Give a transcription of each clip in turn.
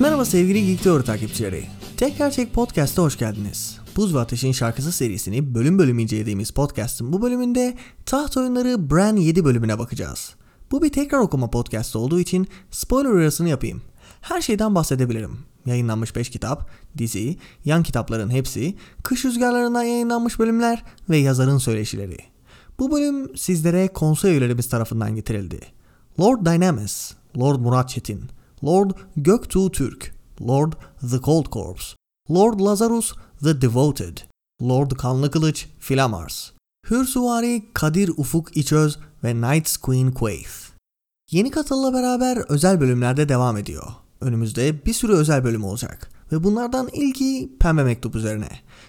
Merhaba sevgili Geek Teori takipçileri. Tekrar Çek Podcast'a hoş geldiniz. Buz ve Ateş'in şarkısı serisini bölüm bölüm incelediğimiz podcast'ın bu bölümünde taht oyunları Bran 7 bölümüne bakacağız. Bu bir tekrar okuma podcast olduğu için spoiler uyarısını yapayım. Her şeyden bahsedebilirim. Yayınlanmış 5 kitap, dizi, yan kitapların hepsi, kış rüzgarlarından yayınlanmış bölümler ve yazarın söyleşileri. Bu bölüm sizlere konsey üyelerimiz tarafından getirildi. Lord Dynamis, Lord Murat Çetin, Lord Göktuğ Türk, Lord The Cold Corpse, Lord Lazarus The Devoted, Lord Kanlı Kılıç Filamars, Hürsuvari Kadir Ufuk İçöz ve Knights Queen Quaith. Yeni katılla beraber özel bölümlerde devam ediyor. Önümüzde bir sürü özel bölüm olacak. Ve bunlardan ilki Pembe Mektup üzerine.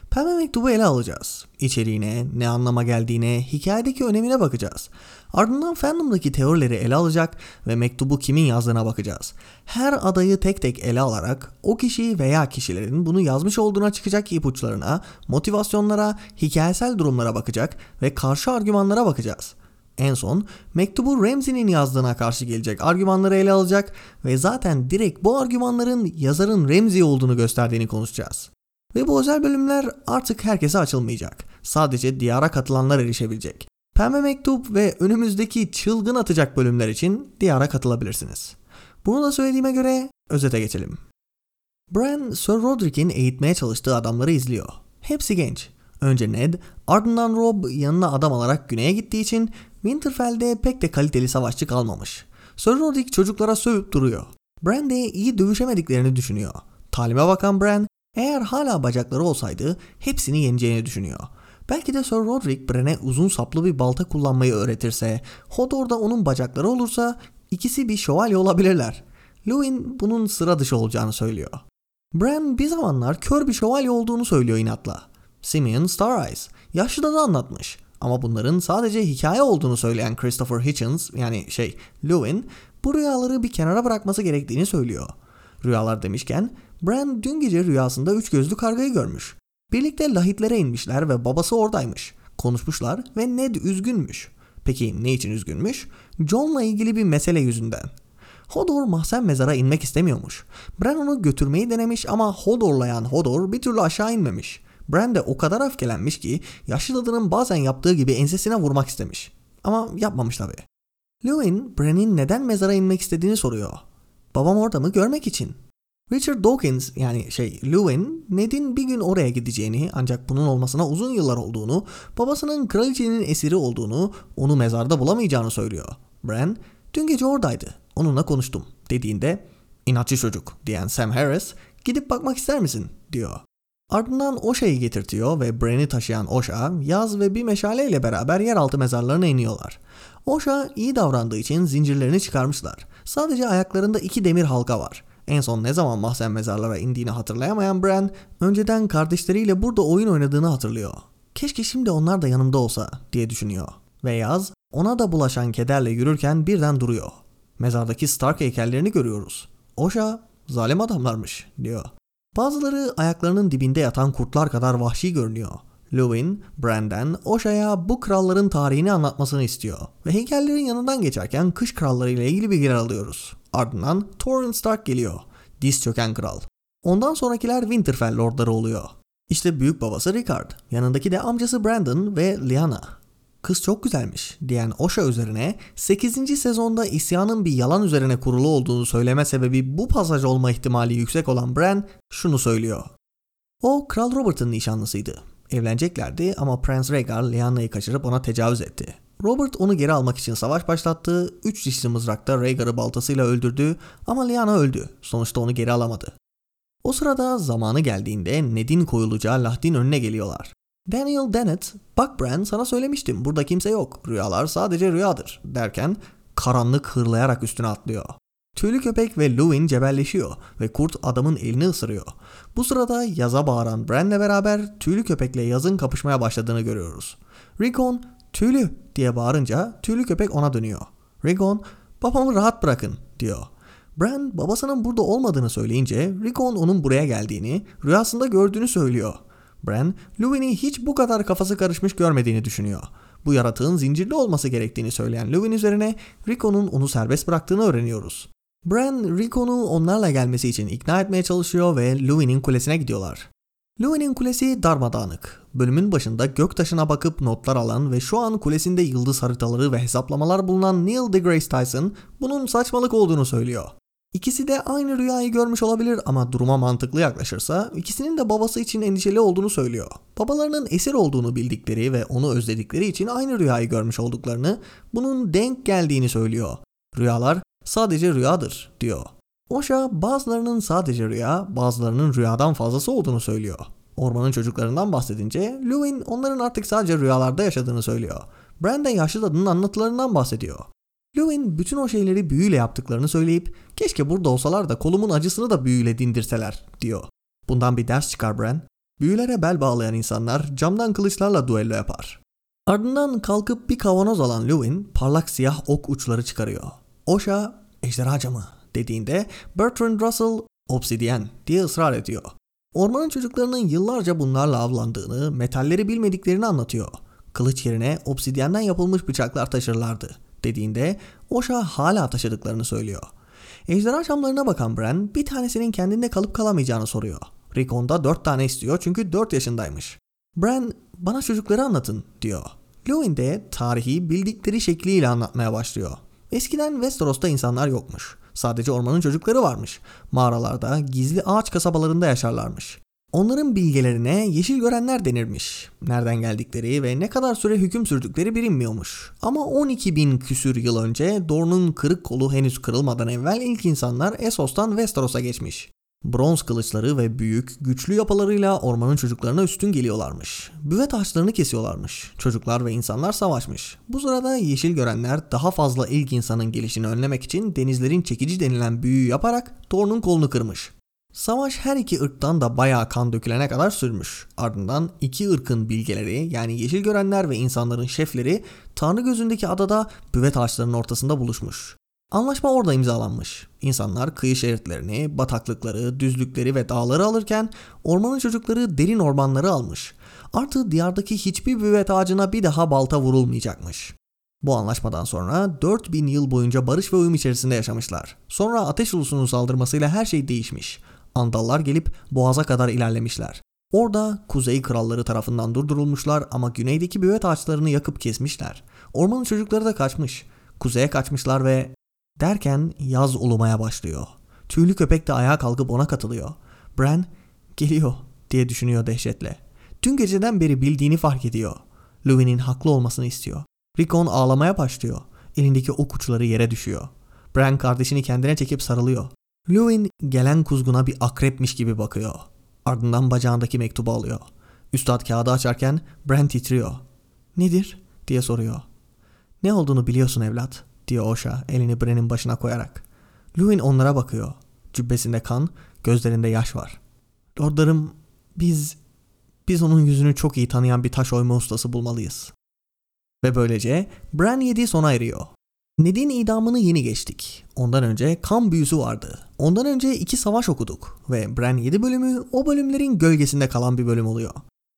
Pembe Mektub'u ele alacağız. İçeriğine, ne anlama geldiğine, hikayedeki önemine bakacağız. Ardından fandomdaki teorileri ele alacak ve mektubu kimin yazdığına bakacağız. Her adayı tek tek ele alarak o kişi veya kişilerin bunu yazmış olduğuna çıkacak ipuçlarına, motivasyonlara, hikayesel durumlara bakacak ve karşı argümanlara bakacağız. En son mektubu Ramsey'nin yazdığına karşı gelecek argümanları ele alacak ve zaten direkt bu argümanların yazarın Ramsey olduğunu gösterdiğini konuşacağız. Ve bu özel bölümler artık herkese açılmayacak. Sadece diyara katılanlar erişebilecek. Pembe Mektup ve önümüzdeki çılgın atacak bölümler için diyara katılabilirsiniz. Bunu da söylediğime göre özete geçelim. Bran, Sir Roderick'in eğitmeye çalıştığı adamları izliyor. Hepsi genç. Önce Ned, ardından Robb yanına adam alarak güneye gittiği için Winterfell'de pek de kaliteli savaşçı kalmamış. Sir Roderick çocuklara sövüp duruyor. Bran de iyi dövüşemediklerini düşünüyor. Talime bakan Bran, eğer hala bacakları olsaydı hepsini yeneceğini düşünüyor. Belki de Sir Roderick Bran'e uzun saplı bir balta kullanmayı öğretirse, Hodor da onun bacakları olursa ikisi bir şövalye olabilirler. Luwin bunun sıra dışı olacağını söylüyor. Bran bir zamanlar kör bir şövalye olduğunu söylüyor inatla. Simeon Star Eyes, yaşlıda da anlatmış. Ama bunların sadece hikaye olduğunu söyleyen Christopher Hitchens yani şey Lewin bu rüyaları bir kenara bırakması gerektiğini söylüyor. Rüyalar demişken Bran dün gece rüyasında üç gözlü kargayı görmüş. Birlikte lahitlere inmişler ve babası oradaymış. Konuşmuşlar ve Ned üzgünmüş. Peki ne için üzgünmüş? John'la ilgili bir mesele yüzünden. Hodor mahzen mezara inmek istemiyormuş. Bran onu götürmeyi denemiş ama Hodor'layan Hodor bir türlü aşağı inmemiş. Bran de o kadar öfkelenmiş ki yaşlı dadının bazen yaptığı gibi ensesine vurmak istemiş. Ama yapmamış tabi. Lewin, Bran'in neden mezara inmek istediğini soruyor. Babam orada mı görmek için. Richard Dawkins yani şey Lewin, Ned'in bir gün oraya gideceğini ancak bunun olmasına uzun yıllar olduğunu, babasının kraliçenin esiri olduğunu, onu mezarda bulamayacağını söylüyor. Bran, dün gece oradaydı, onunla konuştum dediğinde, inatçı çocuk diyen Sam Harris, gidip bakmak ister misin diyor. Ardından Osha'yı getirtiyor ve Bran'i taşıyan Osha, Yaz ve bir meşaleyle beraber yeraltı mezarlarına iniyorlar. Osha iyi davrandığı için zincirlerini çıkarmışlar. Sadece ayaklarında iki demir halka var. En son ne zaman mahzen mezarlara indiğini hatırlayamayan Bran, önceden kardeşleriyle burada oyun oynadığını hatırlıyor. Keşke şimdi onlar da yanımda olsa diye düşünüyor. Ve Yaz, ona da bulaşan kederle yürürken birden duruyor. Mezardaki Stark heykellerini görüyoruz. Osha, zalim adamlarmış diyor. Bazıları ayaklarının dibinde yatan kurtlar kadar vahşi görünüyor. Lewin, Bran'den Osha'ya bu kralların tarihini anlatmasını istiyor ve heykellerin yanından geçerken kış kralları ile ilgili bilgiler alıyoruz. Ardından Torrent Stark geliyor. Diz çöken kral. Ondan sonrakiler Winterfell lordları oluyor. İşte büyük babası Rickard, yanındaki de amcası Brandon ve Lyanna. Kız çok güzelmiş diyen Osha üzerine 8. sezonda isyanın bir yalan üzerine kurulu olduğunu söyleme sebebi bu pasaj olma ihtimali yüksek olan Bran şunu söylüyor. O Kral Robert'ın nişanlısıydı. Evleneceklerdi ama Prince Rhaegar Lyanna'yı kaçırıp ona tecavüz etti. Robert onu geri almak için savaş başlattı, üç dişli mızrakta Rhaegar'ı baltasıyla öldürdü ama Lyanna öldü. Sonuçta onu geri alamadı. O sırada zamanı geldiğinde Ned'in koyulacağı Lahdin önüne geliyorlar. Daniel Dennett, bak Bran sana söylemiştim burada kimse yok. Rüyalar sadece rüyadır derken karanlık hırlayarak üstüne atlıyor. Tüylü köpek ve Luwin cebelleşiyor ve kurt adamın elini ısırıyor. Bu sırada yaza bağıran Bran'le beraber tüylü köpekle yazın kapışmaya başladığını görüyoruz. Rickon tüylü diye bağırınca tüylü köpek ona dönüyor. Rickon babamı rahat bırakın diyor. Bran babasının burada olmadığını söyleyince Rickon onun buraya geldiğini, rüyasında gördüğünü söylüyor. Bran, Luwin'i hiç bu kadar kafası karışmış görmediğini düşünüyor. Bu yaratığın zincirli olması gerektiğini söyleyen Luwin üzerine Rickon'un onu serbest bıraktığını öğreniyoruz. Bran, Rickon'u onlarla gelmesi için ikna etmeye çalışıyor ve Luwin'in kulesine gidiyorlar. Luwin'in kulesi darmadağınık. Bölümün başında göktaşına bakıp notlar alan ve şu an kulesinde yıldız haritaları ve hesaplamalar bulunan Neil deGrasse Tyson bunun saçmalık olduğunu söylüyor. İkisi de aynı rüyayı görmüş olabilir ama duruma mantıklı yaklaşırsa ikisinin de babası için endişeli olduğunu söylüyor. Babalarının esir olduğunu bildikleri ve onu özledikleri için aynı rüyayı görmüş olduklarını, bunun denk geldiğini söylüyor. Rüyalar sadece rüyadır diyor. Osha bazılarının sadece rüya, bazılarının rüyadan fazlası olduğunu söylüyor. Ormanın çocuklarından bahsedince Lewin onların artık sadece rüyalarda yaşadığını söylüyor. Brandon yaşlı dadının anlatılarından bahsediyor. Lewin bütün o şeyleri büyüyle yaptıklarını söyleyip keşke burada olsalar da kolumun acısını da büyüyle dindirseler diyor. Bundan bir ders çıkar Bran. Büyülere bel bağlayan insanlar camdan kılıçlarla duello yapar. Ardından kalkıp bir kavanoz alan Lewin parlak siyah ok uçları çıkarıyor. Osha ejderha camı dediğinde Bertrand Russell obsidyen diye ısrar ediyor. Ormanın çocuklarının yıllarca bunlarla avlandığını, metalleri bilmediklerini anlatıyor. Kılıç yerine obsidyenden yapılmış bıçaklar taşırlardı dediğinde Osha hala taşıdıklarını söylüyor. Ejderha şamlarına bakan Bran bir tanesinin kendinde kalıp kalamayacağını soruyor. Rickon da dört tane istiyor çünkü dört yaşındaymış. Bran bana çocukları anlatın diyor. Lewin de tarihi bildikleri şekliyle anlatmaya başlıyor. Eskiden Westeros'ta insanlar yokmuş. Sadece ormanın çocukları varmış. Mağaralarda, gizli ağaç kasabalarında yaşarlarmış. Onların bilgelerine yeşil görenler denirmiş. Nereden geldikleri ve ne kadar süre hüküm sürdükleri bilinmiyormuş. Ama 12 bin küsür yıl önce Dorne'un kırık kolu henüz kırılmadan evvel ilk insanlar Essos'tan Westeros'a geçmiş. Bronz kılıçları ve büyük, güçlü yapılarıyla ormanın çocuklarına üstün geliyorlarmış. Büvet ağaçlarını kesiyorlarmış. Çocuklar ve insanlar savaşmış. Bu sırada yeşil görenler daha fazla ilk insanın gelişini önlemek için denizlerin çekici denilen büyüyü yaparak Thor'un kolunu kırmış. Savaş her iki ırktan da bayağı kan dökülene kadar sürmüş. Ardından iki ırkın bilgeleri yani yeşil görenler ve insanların şefleri Tanrı gözündeki adada büvet ağaçlarının ortasında buluşmuş. Anlaşma orada imzalanmış. İnsanlar kıyı şeritlerini, bataklıkları, düzlükleri ve dağları alırken ormanın çocukları derin ormanları almış. Artı diyardaki hiçbir büvet ağacına bir daha balta vurulmayacakmış. Bu anlaşmadan sonra 4000 yıl boyunca barış ve uyum içerisinde yaşamışlar. Sonra ateş ulusunun saldırmasıyla her şey değişmiş. Andallar gelip boğaza kadar ilerlemişler. Orada kuzey kralları tarafından durdurulmuşlar ama güneydeki büvet ağaçlarını yakıp kesmişler. Ormanın çocukları da kaçmış. Kuzeye kaçmışlar ve derken yaz ulumaya başlıyor. Tüylü köpek de ayağa kalkıp ona katılıyor. Bran geliyor diye düşünüyor dehşetle. Dün geceden beri bildiğini fark ediyor. Louis'nin haklı olmasını istiyor. Rickon ağlamaya başlıyor. Elindeki ok uçları yere düşüyor. Bran kardeşini kendine çekip sarılıyor. Lewin gelen kuzguna bir akrepmiş gibi bakıyor. Ardından bacağındaki mektubu alıyor. Üstad kağıdı açarken Bran titriyor. Nedir? diye soruyor. Ne olduğunu biliyorsun evlat diyor Osha elini Bran'in başına koyarak. Lewin onlara bakıyor. Cübbesinde kan, gözlerinde yaş var. Lordlarım biz biz onun yüzünü çok iyi tanıyan bir taş oyma ustası bulmalıyız. Ve böylece Bran 7 sona eriyor. Ned'in idamını yeni geçtik. Ondan önce kan büyüsü vardı. Ondan önce iki savaş okuduk. Ve Bran 7 bölümü o bölümlerin gölgesinde kalan bir bölüm oluyor.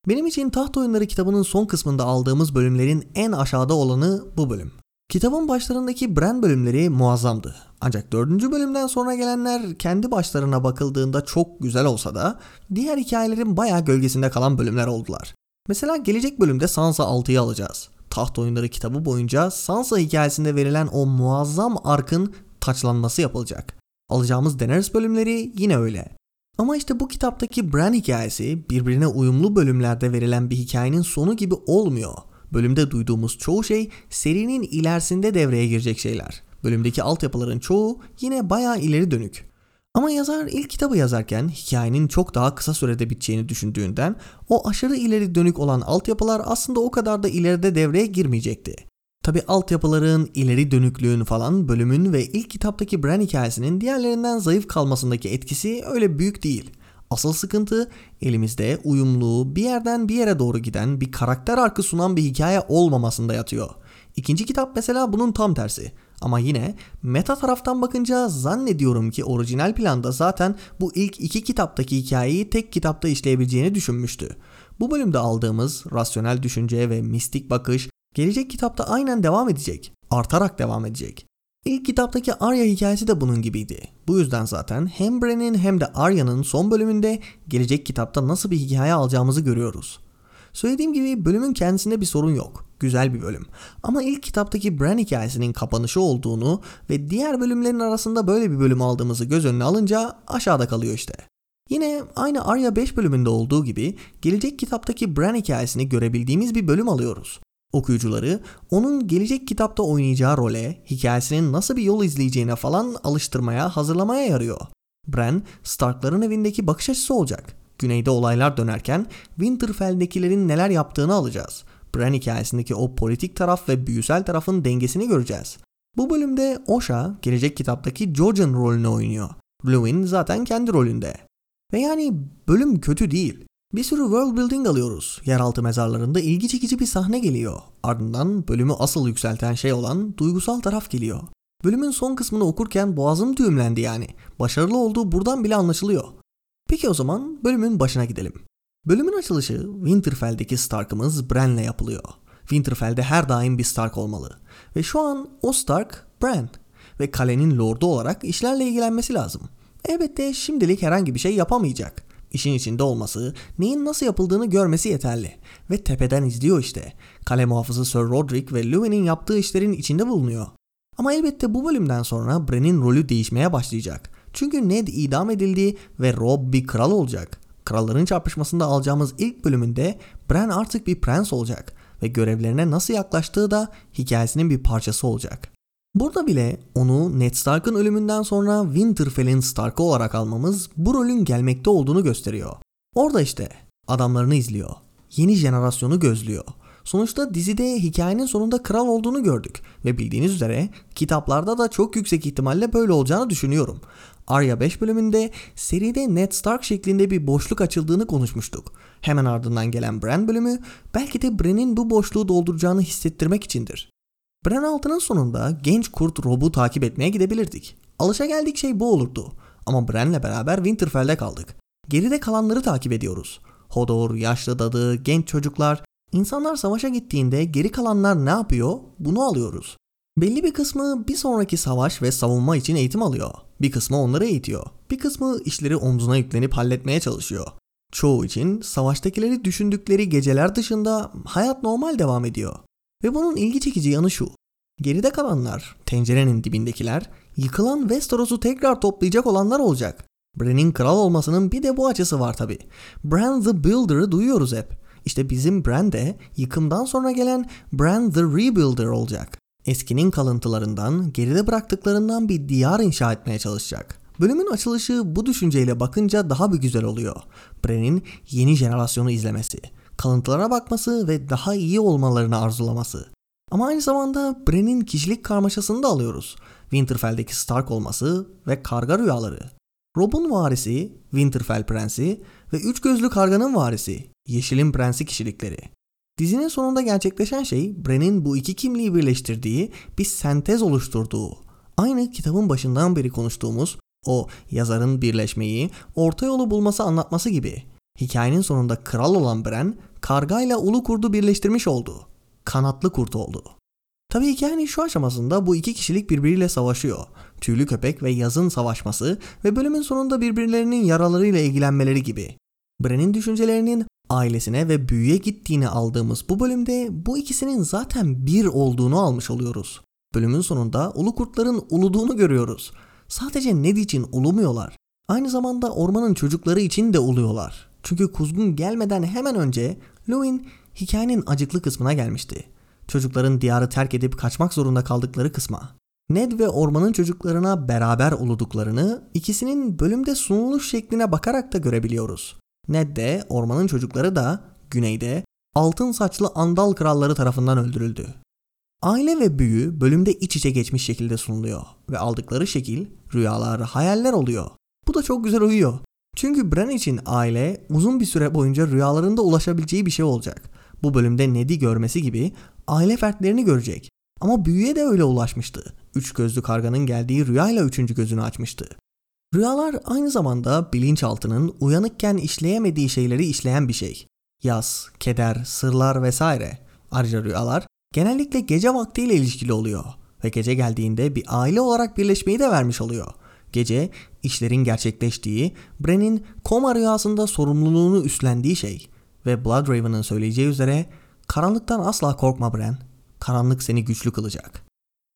Benim için Taht Oyunları kitabının son kısmında aldığımız bölümlerin en aşağıda olanı bu bölüm. Kitabın başlarındaki Bran bölümleri muazzamdı. Ancak dördüncü bölümden sonra gelenler kendi başlarına bakıldığında çok güzel olsa da diğer hikayelerin bayağı gölgesinde kalan bölümler oldular. Mesela gelecek bölümde Sansa 6'yı alacağız. Taht Oyunları kitabı boyunca Sansa hikayesinde verilen o muazzam arkın taçlanması yapılacak. Alacağımız Daenerys bölümleri yine öyle. Ama işte bu kitaptaki Bran hikayesi birbirine uyumlu bölümlerde verilen bir hikayenin sonu gibi olmuyor. Bölümde duyduğumuz çoğu şey serinin ilerisinde devreye girecek şeyler. Bölümdeki altyapıların çoğu yine bayağı ileri dönük. Ama yazar ilk kitabı yazarken hikayenin çok daha kısa sürede biteceğini düşündüğünden o aşırı ileri dönük olan altyapılar aslında o kadar da ileride devreye girmeyecekti. Tabi altyapıların, ileri dönüklüğün falan bölümün ve ilk kitaptaki Bran hikayesinin diğerlerinden zayıf kalmasındaki etkisi öyle büyük değil. Asıl sıkıntı elimizde uyumlu, bir yerden bir yere doğru giden bir karakter arkı sunan bir hikaye olmamasında yatıyor. İkinci kitap mesela bunun tam tersi. Ama yine meta taraftan bakınca zannediyorum ki orijinal planda zaten bu ilk iki kitaptaki hikayeyi tek kitapta işleyebileceğini düşünmüştü. Bu bölümde aldığımız rasyonel düşünce ve mistik bakış gelecek kitapta aynen devam edecek. Artarak devam edecek. İlk kitaptaki Arya hikayesi de bunun gibiydi. Bu yüzden zaten hem Bran'in hem de Arya'nın son bölümünde gelecek kitapta nasıl bir hikaye alacağımızı görüyoruz. Söylediğim gibi bölümün kendisinde bir sorun yok. Güzel bir bölüm. Ama ilk kitaptaki Bran hikayesinin kapanışı olduğunu ve diğer bölümlerin arasında böyle bir bölüm aldığımızı göz önüne alınca aşağıda kalıyor işte. Yine aynı Arya 5 bölümünde olduğu gibi gelecek kitaptaki Bran hikayesini görebildiğimiz bir bölüm alıyoruz. Okuyucuları onun gelecek kitapta oynayacağı role, hikayesinin nasıl bir yol izleyeceğine falan alıştırmaya, hazırlamaya yarıyor. Bran, Starkların evindeki bakış açısı olacak. Güneyde olaylar dönerken Winterfell'dekilerin neler yaptığını alacağız. Bran hikayesindeki o politik taraf ve büyüsel tarafın dengesini göreceğiz. Bu bölümde Osha gelecek kitaptaki Jojen rolünü oynuyor. Lewin zaten kendi rolünde. Ve yani bölüm kötü değil. Bir sürü world building alıyoruz. Yeraltı mezarlarında ilgi çekici bir sahne geliyor. Ardından bölümü asıl yükselten şey olan duygusal taraf geliyor. Bölümün son kısmını okurken boğazım düğümlendi yani. Başarılı olduğu buradan bile anlaşılıyor. Peki o zaman bölümün başına gidelim. Bölümün açılışı Winterfell'deki Stark'ımız Bran'le yapılıyor. Winterfell'de her daim bir Stark olmalı. Ve şu an o Stark Bran. Ve kalenin lordu olarak işlerle ilgilenmesi lazım. Elbette şimdilik herhangi bir şey yapamayacak. İşin içinde olması, neyin nasıl yapıldığını görmesi yeterli. Ve tepeden izliyor işte. Kale muhafızı Sir Roderick ve Lewin'in yaptığı işlerin içinde bulunuyor. Ama elbette bu bölümden sonra Bran'in rolü değişmeye başlayacak. Çünkü Ned idam edildi ve Robb bir kral olacak. Kralların çarpışmasında alacağımız ilk bölümünde Bran artık bir prens olacak ve görevlerine nasıl yaklaştığı da hikayesinin bir parçası olacak. Burada bile onu Ned Stark'ın ölümünden sonra Winterfell'in Stark'ı olarak almamız bu rolün gelmekte olduğunu gösteriyor. Orada işte adamlarını izliyor. Yeni jenerasyonu gözlüyor. Sonuçta dizide hikayenin sonunda kral olduğunu gördük ve bildiğiniz üzere kitaplarda da çok yüksek ihtimalle böyle olacağını düşünüyorum. Arya 5 bölümünde seride Ned Stark şeklinde bir boşluk açıldığını konuşmuştuk. Hemen ardından gelen Bran bölümü belki de Bran'in bu boşluğu dolduracağını hissettirmek içindir. Bran 6'nın sonunda genç kurt Rob'u takip etmeye gidebilirdik. Alışa geldik şey bu olurdu. Ama Bran'le beraber Winterfell'de kaldık. Geride kalanları takip ediyoruz. Hodor, yaşlı dadı, genç çocuklar. İnsanlar savaşa gittiğinde geri kalanlar ne yapıyor? Bunu alıyoruz. Belli bir kısmı bir sonraki savaş ve savunma için eğitim alıyor. Bir kısmı onları eğitiyor. Bir kısmı işleri omzuna yüklenip halletmeye çalışıyor. Çoğu için savaştakileri düşündükleri geceler dışında hayat normal devam ediyor. Ve bunun ilgi çekici yanı şu. Geride kalanlar, tencerenin dibindekiler, yıkılan Westeros'u tekrar toplayacak olanlar olacak. Bran'in kral olmasının bir de bu açısı var tabi. Bran the Builder'ı duyuyoruz hep. İşte bizim Bran de yıkımdan sonra gelen Bran the Rebuilder olacak. Eskinin kalıntılarından, geride bıraktıklarından bir diyar inşa etmeye çalışacak. Bölümün açılışı bu düşünceyle bakınca daha bir güzel oluyor. Bran'in yeni jenerasyonu izlemesi, kalıntılara bakması ve daha iyi olmalarını arzulaması. Ama aynı zamanda Bran'in kişilik karmaşasını da alıyoruz. Winterfell'deki Stark olması ve karga rüyaları. Rob'un varisi, Winterfell prensi ve üç gözlü karganın varisi, Yeşil'in prensi kişilikleri. Dizinin sonunda gerçekleşen şey Bran'in bu iki kimliği birleştirdiği bir sentez oluşturduğu. Aynı kitabın başından beri konuştuğumuz o yazarın birleşmeyi, orta yolu bulması anlatması gibi. Hikayenin sonunda kral olan Bran, kargayla ulu kurdu birleştirmiş oldu. Kanatlı kurt oldu. Tabii hikayenin şu aşamasında bu iki kişilik birbiriyle savaşıyor. Tüylü köpek ve yazın savaşması ve bölümün sonunda birbirlerinin yaralarıyla ilgilenmeleri gibi. Bran'in düşüncelerinin ailesine ve büyüye gittiğini aldığımız bu bölümde bu ikisinin zaten bir olduğunu almış oluyoruz. Bölümün sonunda ulu kurtların uluduğunu görüyoruz. Sadece Ned için ulumuyorlar. Aynı zamanda ormanın çocukları için de uluyorlar. Çünkü kuzgun gelmeden hemen önce Lewin hikayenin acıklı kısmına gelmişti. Çocukların diyarı terk edip kaçmak zorunda kaldıkları kısma. Ned ve ormanın çocuklarına beraber uluduklarını ikisinin bölümde sunuluş şekline bakarak da görebiliyoruz. Ned de ormanın çocukları da güneyde altın saçlı Andal kralları tarafından öldürüldü. Aile ve büyü bölümde iç içe geçmiş şekilde sunuluyor ve aldıkları şekil rüyalar, hayaller oluyor. Bu da çok güzel uyuyor. Çünkü Bran için aile uzun bir süre boyunca rüyalarında ulaşabileceği bir şey olacak. Bu bölümde Ned'i görmesi gibi aile fertlerini görecek. Ama büyüye de öyle ulaşmıştı. Üç gözlü karganın geldiği rüyayla üçüncü gözünü açmıştı. Rüyalar aynı zamanda bilinçaltının uyanıkken işleyemediği şeyleri işleyen bir şey. Yaz, keder, sırlar vesaire. Ayrıca rüyalar genellikle gece vaktiyle ilişkili oluyor ve gece geldiğinde bir aile olarak birleşmeyi de vermiş oluyor. Gece işlerin gerçekleştiği, Bran'in koma rüyasında sorumluluğunu üstlendiği şey ve Bloodraven'ın söyleyeceği üzere karanlıktan asla korkma Bran, karanlık seni güçlü kılacak.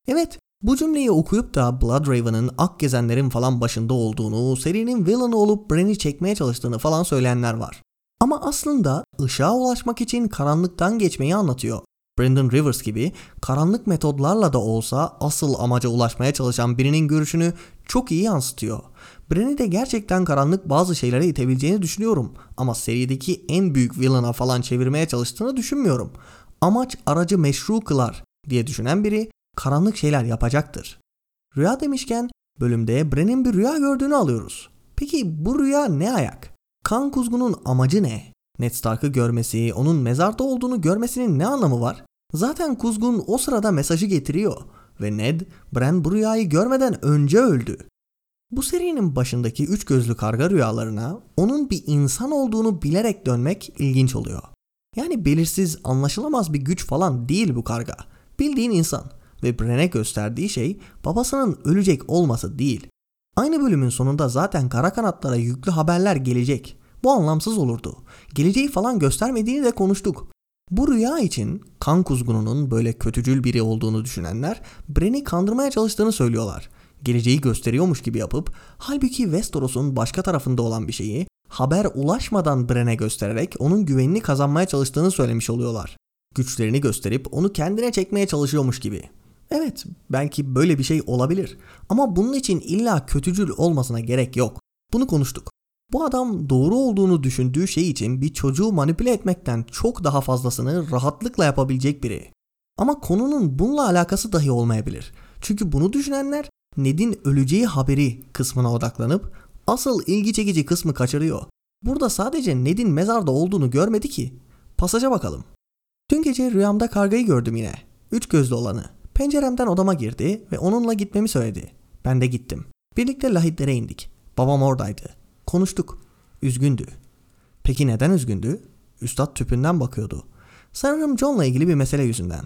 Evet, bu cümleyi okuyup da Bloodraven'ın ak gezenlerin falan başında olduğunu, serinin villain'ı olup Bran'i çekmeye çalıştığını falan söyleyenler var. Ama aslında ışığa ulaşmak için karanlıktan geçmeyi anlatıyor. Brandon Rivers gibi karanlık metodlarla da olsa asıl amaca ulaşmaya çalışan birinin görüşünü çok iyi yansıtıyor. Bran'i de gerçekten karanlık bazı şeylere itebileceğini düşünüyorum ama serideki en büyük villain'a falan çevirmeye çalıştığını düşünmüyorum. Amaç aracı meşru kılar diye düşünen biri karanlık şeyler yapacaktır. Rüya demişken bölümde Bran'in bir rüya gördüğünü alıyoruz. Peki bu rüya ne ayak? Kan kuzgunun amacı ne? Ned Stark'ı görmesi, onun mezarda olduğunu görmesinin ne anlamı var? Zaten kuzgun o sırada mesajı getiriyor ve Ned, Bran bu rüyayı görmeden önce öldü. Bu serinin başındaki üç gözlü karga rüyalarına onun bir insan olduğunu bilerek dönmek ilginç oluyor. Yani belirsiz, anlaşılamaz bir güç falan değil bu karga. Bildiğin insan ve Bran'e gösterdiği şey babasının ölecek olması değil. Aynı bölümün sonunda zaten kara kanatlara yüklü haberler gelecek. Bu anlamsız olurdu. Geleceği falan göstermediğini de konuştuk. Bu rüya için kan kuzgununun böyle kötücül biri olduğunu düşünenler Bran'i kandırmaya çalıştığını söylüyorlar. Geleceği gösteriyormuş gibi yapıp halbuki Westeros'un başka tarafında olan bir şeyi haber ulaşmadan Bran'e göstererek onun güvenini kazanmaya çalıştığını söylemiş oluyorlar. Güçlerini gösterip onu kendine çekmeye çalışıyormuş gibi. Evet, belki böyle bir şey olabilir. Ama bunun için illa kötücül olmasına gerek yok. Bunu konuştuk. Bu adam doğru olduğunu düşündüğü şey için bir çocuğu manipüle etmekten çok daha fazlasını rahatlıkla yapabilecek biri. Ama konunun bununla alakası dahi olmayabilir. Çünkü bunu düşünenler Ned'in öleceği haberi kısmına odaklanıp asıl ilgi çekici kısmı kaçırıyor. Burada sadece Ned'in mezarda olduğunu görmedi ki. Pasaja bakalım. Dün gece rüyamda kargayı gördüm yine. Üç gözlü olanı. Penceremden odama girdi ve onunla gitmemi söyledi. Ben de gittim. Birlikte lahitlere indik. Babam oradaydı. Konuştuk. Üzgündü. Peki neden üzgündü? Üstad tüpünden bakıyordu. Sanırım John'la ilgili bir mesele yüzünden.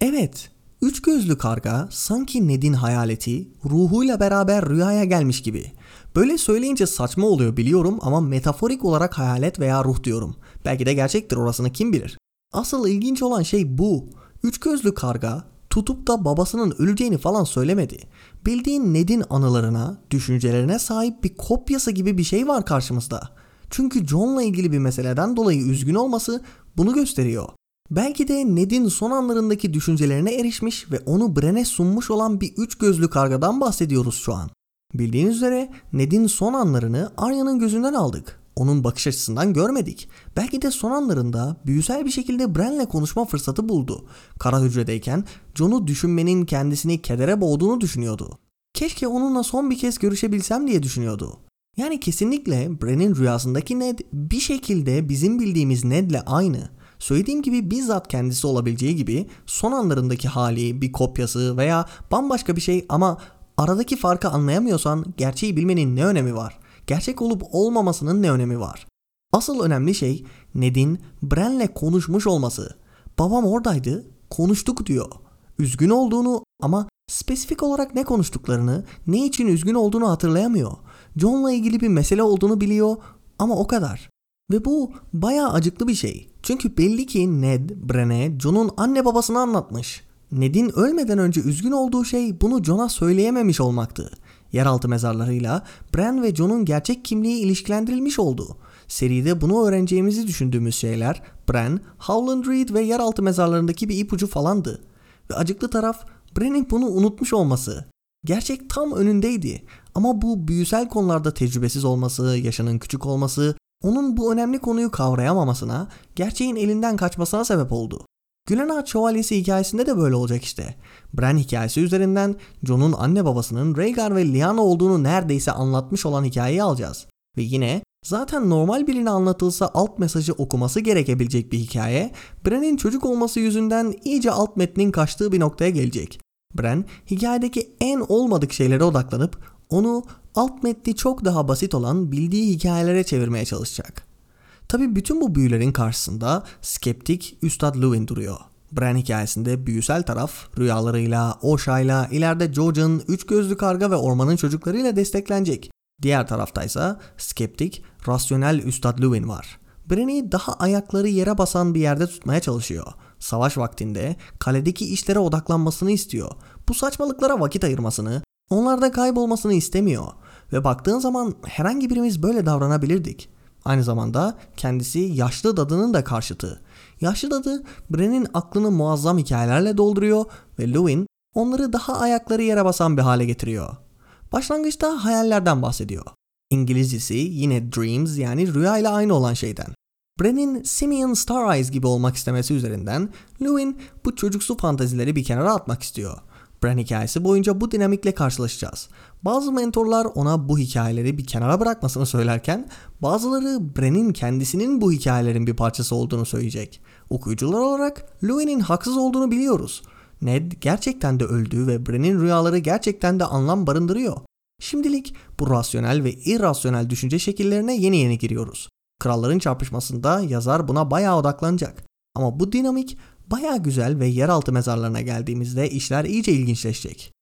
Evet, üç gözlü karga sanki Ned'in hayaleti ruhuyla beraber rüyaya gelmiş gibi. Böyle söyleyince saçma oluyor biliyorum ama metaforik olarak hayalet veya ruh diyorum. Belki de gerçektir orasını kim bilir. Asıl ilginç olan şey bu. Üç gözlü karga tutup da babasının öleceğini falan söylemedi. Bildiğin Ned'in anılarına, düşüncelerine sahip bir kopyası gibi bir şey var karşımızda. Çünkü John'la ilgili bir meseleden dolayı üzgün olması bunu gösteriyor. Belki de Ned'in son anlarındaki düşüncelerine erişmiş ve onu Bren'e sunmuş olan bir üç gözlü kargadan bahsediyoruz şu an. Bildiğiniz üzere Ned'in son anlarını Arya'nın gözünden aldık. Onun bakış açısından görmedik. Belki de son anlarında büyüsel bir şekilde Bran'le konuşma fırsatı buldu. Kara hücredeyken John'u düşünmenin kendisini kedere boğduğunu düşünüyordu. Keşke onunla son bir kez görüşebilsem diye düşünüyordu. Yani kesinlikle Bran'in rüyasındaki Ned bir şekilde bizim bildiğimiz Ned'le aynı. Söylediğim gibi bizzat kendisi olabileceği gibi son anlarındaki hali, bir kopyası veya bambaşka bir şey ama aradaki farkı anlayamıyorsan gerçeği bilmenin ne önemi var? Gerçek olup olmamasının ne önemi var? Asıl önemli şey Ned'in Bran'le konuşmuş olması. Babam oradaydı, konuştuk diyor. Üzgün olduğunu ama spesifik olarak ne konuştuklarını, ne için üzgün olduğunu hatırlayamıyor. John'la ilgili bir mesele olduğunu biliyor ama o kadar. Ve bu bayağı acıklı bir şey. Çünkü belli ki Ned, Bran'e John'un anne babasını anlatmış. Ned'in ölmeden önce üzgün olduğu şey bunu John'a söyleyememiş olmaktı. Yeraltı mezarlarıyla Bran ve Jon'un gerçek kimliği ilişkilendirilmiş oldu. Seride bunu öğreneceğimizi düşündüğümüz şeyler Bran, Howland Reed ve yeraltı mezarlarındaki bir ipucu falandı. Ve acıklı taraf Bran'in bunu unutmuş olması. Gerçek tam önündeydi. Ama bu büyüsel konularda tecrübesiz olması, yaşının küçük olması, onun bu önemli konuyu kavrayamamasına, gerçeğin elinden kaçmasına sebep oldu. Gülen Ağaç Şövalyesi hikayesinde de böyle olacak işte. Bran hikayesi üzerinden Jon'un anne babasının Rhaegar ve Lyanna olduğunu neredeyse anlatmış olan hikayeyi alacağız. Ve yine zaten normal birine anlatılsa alt mesajı okuması gerekebilecek bir hikaye, Bran'in çocuk olması yüzünden iyice alt metnin kaçtığı bir noktaya gelecek. Bran hikayedeki en olmadık şeylere odaklanıp onu alt metni çok daha basit olan bildiği hikayelere çevirmeye çalışacak. Tabi bütün bu büyülerin karşısında skeptik Üstad Lewin duruyor. Bran hikayesinde büyüsel taraf rüyalarıyla, Osha'yla, ileride Jojen, Üç Gözlü Karga ve Ormanın Çocuklarıyla desteklenecek. Diğer taraftaysa skeptik, rasyonel Üstad Lewin var. Bran'i daha ayakları yere basan bir yerde tutmaya çalışıyor. Savaş vaktinde kaledeki işlere odaklanmasını istiyor. Bu saçmalıklara vakit ayırmasını, onlarda kaybolmasını istemiyor. Ve baktığın zaman herhangi birimiz böyle davranabilirdik. Aynı zamanda kendisi yaşlı dadının da karşıtı. Yaşlı dadı Bren'in aklını muazzam hikayelerle dolduruyor ve Lewin onları daha ayakları yere basan bir hale getiriyor. Başlangıçta hayallerden bahsediyor. İngilizcesi yine dreams yani rüya ile aynı olan şeyden. Bren'in Simeon Star Eyes gibi olmak istemesi üzerinden Lewin bu çocuksu fantazileri bir kenara atmak istiyor. Bran hikayesi boyunca bu dinamikle karşılaşacağız. Bazı mentorlar ona bu hikayeleri bir kenara bırakmasını söylerken bazıları Bran'in kendisinin bu hikayelerin bir parçası olduğunu söyleyecek. Okuyucular olarak Louis'nin haksız olduğunu biliyoruz. Ned gerçekten de öldü ve Bran'in rüyaları gerçekten de anlam barındırıyor. Şimdilik bu rasyonel ve irrasyonel düşünce şekillerine yeni yeni giriyoruz. Kralların çarpışmasında yazar buna bayağı odaklanacak. Ama bu dinamik baya güzel ve yeraltı mezarlarına geldiğimizde işler iyice ilginçleşecek.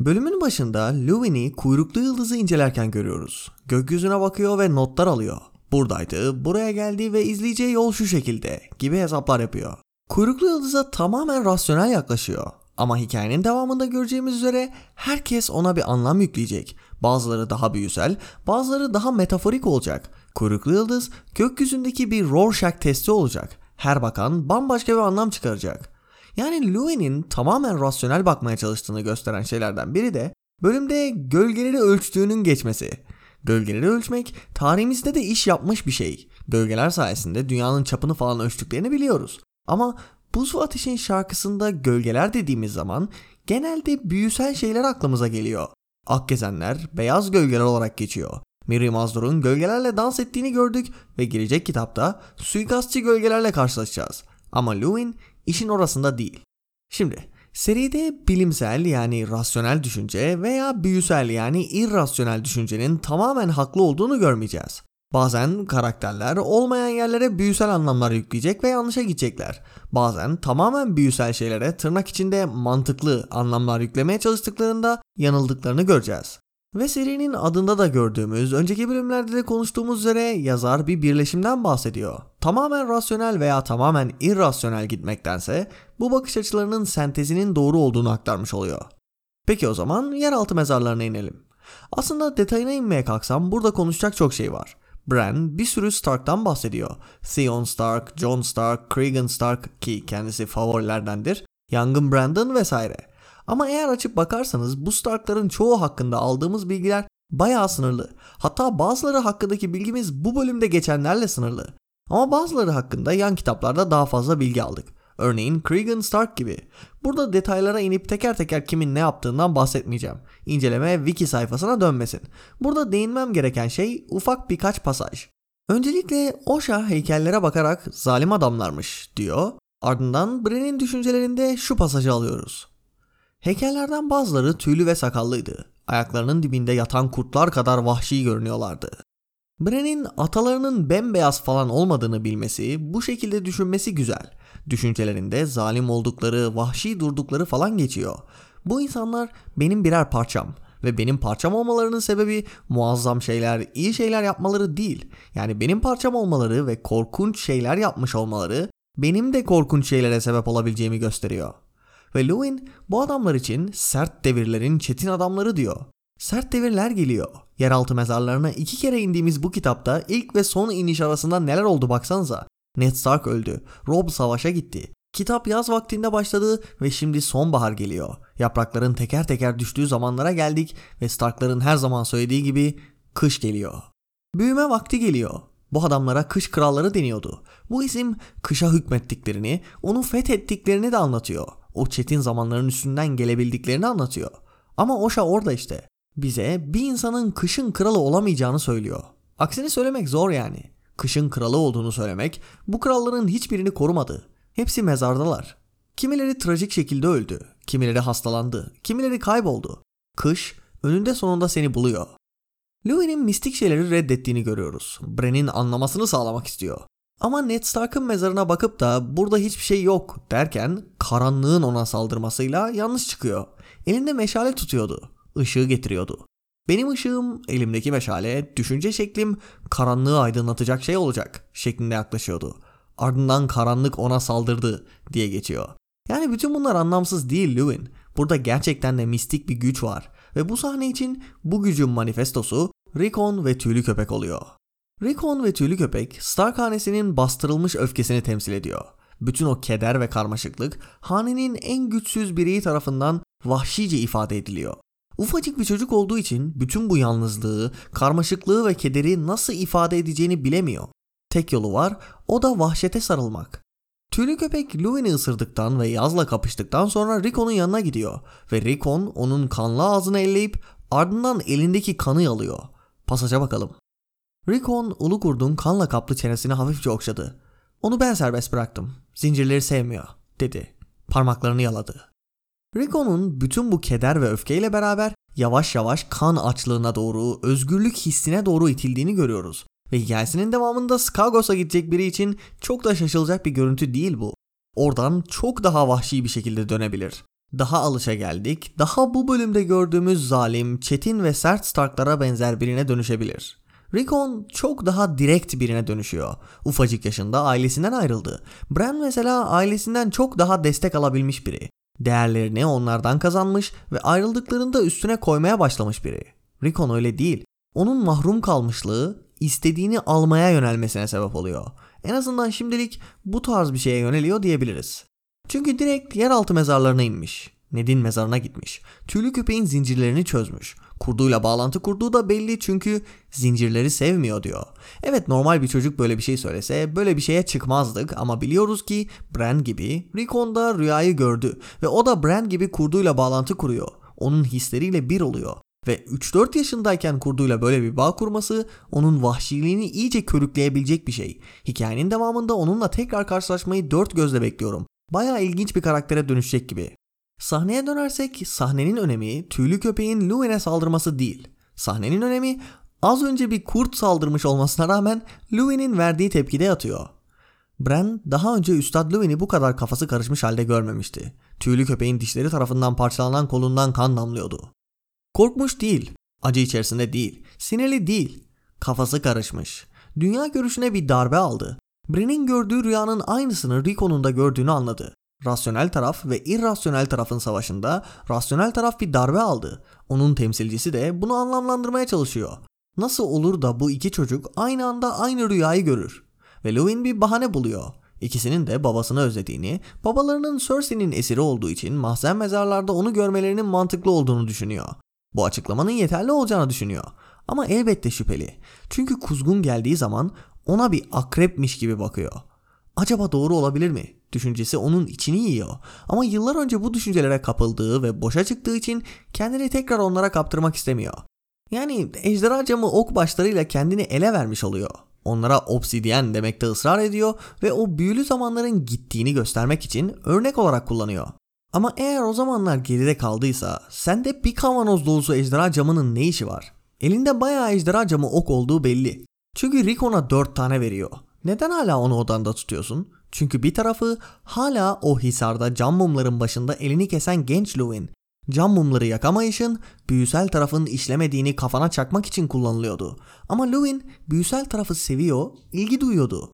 Bölümün başında Louis'i kuyruklu yıldızı incelerken görüyoruz. Gökyüzüne bakıyor ve notlar alıyor. Buradaydı, buraya geldi ve izleyeceği yol şu şekilde gibi hesaplar yapıyor. Kuyruklu yıldıza tamamen rasyonel yaklaşıyor. Ama hikayenin devamında göreceğimiz üzere herkes ona bir anlam yükleyecek. Bazıları daha büyüsel, bazıları daha metaforik olacak. Kuyruklu yıldız gökyüzündeki bir Rorschach testi olacak her bakan bambaşka bir anlam çıkaracak. Yani Louis'nin tamamen rasyonel bakmaya çalıştığını gösteren şeylerden biri de bölümde gölgeleri ölçtüğünün geçmesi. Gölgeleri ölçmek tarihimizde de iş yapmış bir şey. Gölgeler sayesinde dünyanın çapını falan ölçtüklerini biliyoruz. Ama Buz ve Ateş'in şarkısında gölgeler dediğimiz zaman genelde büyüsel şeyler aklımıza geliyor. Akgezenler beyaz gölgeler olarak geçiyor. Miri Mazdur'un gölgelerle dans ettiğini gördük ve gelecek kitapta suikastçı gölgelerle karşılaşacağız. Ama Lewin işin orasında değil. Şimdi seride bilimsel yani rasyonel düşünce veya büyüsel yani irrasyonel düşüncenin tamamen haklı olduğunu görmeyeceğiz. Bazen karakterler olmayan yerlere büyüsel anlamlar yükleyecek ve yanlışa gidecekler. Bazen tamamen büyüsel şeylere tırnak içinde mantıklı anlamlar yüklemeye çalıştıklarında yanıldıklarını göreceğiz. Ve serinin adında da gördüğümüz, önceki bölümlerde de konuştuğumuz üzere yazar bir birleşimden bahsediyor. Tamamen rasyonel veya tamamen irrasyonel gitmektense bu bakış açılarının sentezinin doğru olduğunu aktarmış oluyor. Peki o zaman yeraltı mezarlarına inelim. Aslında detayına inmeye kalksam burada konuşacak çok şey var. Bran bir sürü Stark'tan bahsediyor. Theon Stark, Jon Stark, Cregan Stark ki kendisi favorilerdendir. Young'ın Brandon vesaire. Ama eğer açıp bakarsanız bu Stark'ların çoğu hakkında aldığımız bilgiler bayağı sınırlı. Hatta bazıları hakkındaki bilgimiz bu bölümde geçenlerle sınırlı. Ama bazıları hakkında yan kitaplarda daha fazla bilgi aldık. Örneğin Cregan Stark gibi. Burada detaylara inip teker teker kimin ne yaptığından bahsetmeyeceğim. İnceleme wiki sayfasına dönmesin. Burada değinmem gereken şey ufak birkaç pasaj. Öncelikle Osha heykellere bakarak zalim adamlarmış diyor. Ardından Bren'in düşüncelerinde şu pasajı alıyoruz. Heykellerden bazıları tüylü ve sakallıydı. Ayaklarının dibinde yatan kurtlar kadar vahşi görünüyorlardı. Bren'in atalarının bembeyaz falan olmadığını bilmesi, bu şekilde düşünmesi güzel. Düşüncelerinde zalim oldukları, vahşi durdukları falan geçiyor. Bu insanlar benim birer parçam ve benim parçam olmalarının sebebi muazzam şeyler, iyi şeyler yapmaları değil. Yani benim parçam olmaları ve korkunç şeyler yapmış olmaları benim de korkunç şeylere sebep olabileceğimi gösteriyor. Ve Lewin bu adamlar için sert devirlerin çetin adamları diyor. Sert devirler geliyor. Yeraltı mezarlarına iki kere indiğimiz bu kitapta ilk ve son iniş arasında neler oldu baksanıza. Ned Stark öldü. Robb savaşa gitti. Kitap yaz vaktinde başladı ve şimdi sonbahar geliyor. Yaprakların teker teker düştüğü zamanlara geldik ve Starkların her zaman söylediği gibi kış geliyor. Büyüme vakti geliyor. Bu adamlara kış kralları deniyordu. Bu isim kışa hükmettiklerini, onu fethettiklerini de anlatıyor. O çetin zamanların üstünden gelebildiklerini anlatıyor. Ama Oşa orada işte. Bize bir insanın kışın kralı olamayacağını söylüyor. Aksini söylemek zor yani. Kışın kralı olduğunu söylemek bu kralların hiçbirini korumadı. Hepsi mezardalar. Kimileri trajik şekilde öldü, kimileri hastalandı, kimileri kayboldu. Kış önünde sonunda seni buluyor. Louis'nin mistik şeyleri reddettiğini görüyoruz. Bren'in anlamasını sağlamak istiyor. Ama Ned Stark'ın mezarına bakıp da burada hiçbir şey yok derken karanlığın ona saldırmasıyla yanlış çıkıyor. Elinde meşale tutuyordu. Işığı getiriyordu. Benim ışığım, elimdeki meşale, düşünce şeklim karanlığı aydınlatacak şey olacak şeklinde yaklaşıyordu. Ardından karanlık ona saldırdı diye geçiyor. Yani bütün bunlar anlamsız değil Lewin. Burada gerçekten de mistik bir güç var. Ve bu sahne için bu gücün manifestosu Rickon ve Tüylü Köpek oluyor. Rickon ve Tüylü Köpek Stark hanesinin bastırılmış öfkesini temsil ediyor. Bütün o keder ve karmaşıklık hanenin en güçsüz bireyi tarafından vahşice ifade ediliyor. Ufacık bir çocuk olduğu için bütün bu yalnızlığı, karmaşıklığı ve kederi nasıl ifade edeceğini bilemiyor. Tek yolu var, o da vahşete sarılmak. Tüylü köpek Louis'i ısırdıktan ve Yaz'la kapıştıktan sonra Rickon'un yanına gidiyor ve Rickon onun kanlı ağzını elleyip ardından elindeki kanı yalıyor. Pasaja bakalım. Rickon ulu kurdun kanla kaplı çenesini hafifçe okşadı. Onu ben serbest bıraktım. Zincirleri sevmiyor, dedi. Parmaklarını yaladı. Rickon'un bütün bu keder ve öfkeyle beraber yavaş yavaş kan açlığına doğru, özgürlük hissine doğru itildiğini görüyoruz. Ve hikayesinin devamında Skagos'a gidecek biri için çok da şaşılacak bir görüntü değil bu. Oradan çok daha vahşi bir şekilde dönebilir. Daha alışa geldik, daha bu bölümde gördüğümüz zalim, çetin ve sert Starklara benzer birine dönüşebilir. Rickon çok daha direkt birine dönüşüyor. Ufacık yaşında ailesinden ayrıldı. Bran mesela ailesinden çok daha destek alabilmiş biri. Değerlerini onlardan kazanmış ve ayrıldıklarında üstüne koymaya başlamış biri. Rickon öyle değil. Onun mahrum kalmışlığı istediğini almaya yönelmesine sebep oluyor. En azından şimdilik bu tarz bir şeye yöneliyor diyebiliriz. Çünkü direkt yeraltı mezarlarına inmiş. Ned'in mezarına gitmiş. Tüylü köpeğin zincirlerini çözmüş. Kurduyla bağlantı kurduğu da belli çünkü zincirleri sevmiyor diyor. Evet normal bir çocuk böyle bir şey söylese böyle bir şeye çıkmazdık ama biliyoruz ki Bran gibi Rickon da rüyayı gördü ve o da Bran gibi kurduyla bağlantı kuruyor. Onun hisleriyle bir oluyor. Ve 3-4 yaşındayken kurduyla böyle bir bağ kurması onun vahşiliğini iyice körükleyebilecek bir şey. Hikayenin devamında onunla tekrar karşılaşmayı dört gözle bekliyorum. Baya ilginç bir karaktere dönüşecek gibi. Sahneye dönersek sahnenin önemi tüylü köpeğin Luwen'e saldırması değil. Sahnenin önemi az önce bir kurt saldırmış olmasına rağmen Luwen'in verdiği tepkide yatıyor. Bran daha önce Üstad Luwen'i bu kadar kafası karışmış halde görmemişti. Tüylü köpeğin dişleri tarafından parçalanan kolundan kan damlıyordu. Korkmuş değil, acı içerisinde değil, sinirli değil, kafası karışmış. Dünya görüşüne bir darbe aldı. Bran'in gördüğü rüyanın aynısını Rickon'un da gördüğünü anladı. Rasyonel taraf ve irrasyonel tarafın savaşında rasyonel taraf bir darbe aldı. Onun temsilcisi de bunu anlamlandırmaya çalışıyor. Nasıl olur da bu iki çocuk aynı anda aynı rüyayı görür? Ve Lewin bir bahane buluyor. İkisinin de babasını özlediğini, babalarının Cersei'nin esiri olduğu için mahzen mezarlarda onu görmelerinin mantıklı olduğunu düşünüyor. Bu açıklamanın yeterli olacağını düşünüyor. Ama elbette şüpheli. Çünkü kuzgun geldiği zaman ona bir akrepmiş gibi bakıyor. Acaba doğru olabilir mi? Düşüncesi onun içini yiyor. Ama yıllar önce bu düşüncelere kapıldığı ve boşa çıktığı için kendini tekrar onlara kaptırmak istemiyor. Yani ejderha camı ok başlarıyla kendini ele vermiş oluyor. Onlara obsidyen demekte ısrar ediyor ve o büyülü zamanların gittiğini göstermek için örnek olarak kullanıyor. Ama eğer o zamanlar geride kaldıysa sende bir kavanoz dolusu ejderha camının ne işi var? Elinde bayağı ejderha camı ok olduğu belli. Çünkü Rick ona 4 tane veriyor. Neden hala onu odanda tutuyorsun? Çünkü bir tarafı hala o hisarda cam mumların başında elini kesen genç Lewin. Cam mumları yakamayışın büyüsel tarafın işlemediğini kafana çakmak için kullanılıyordu. Ama Lewin büyüsel tarafı seviyor, ilgi duyuyordu.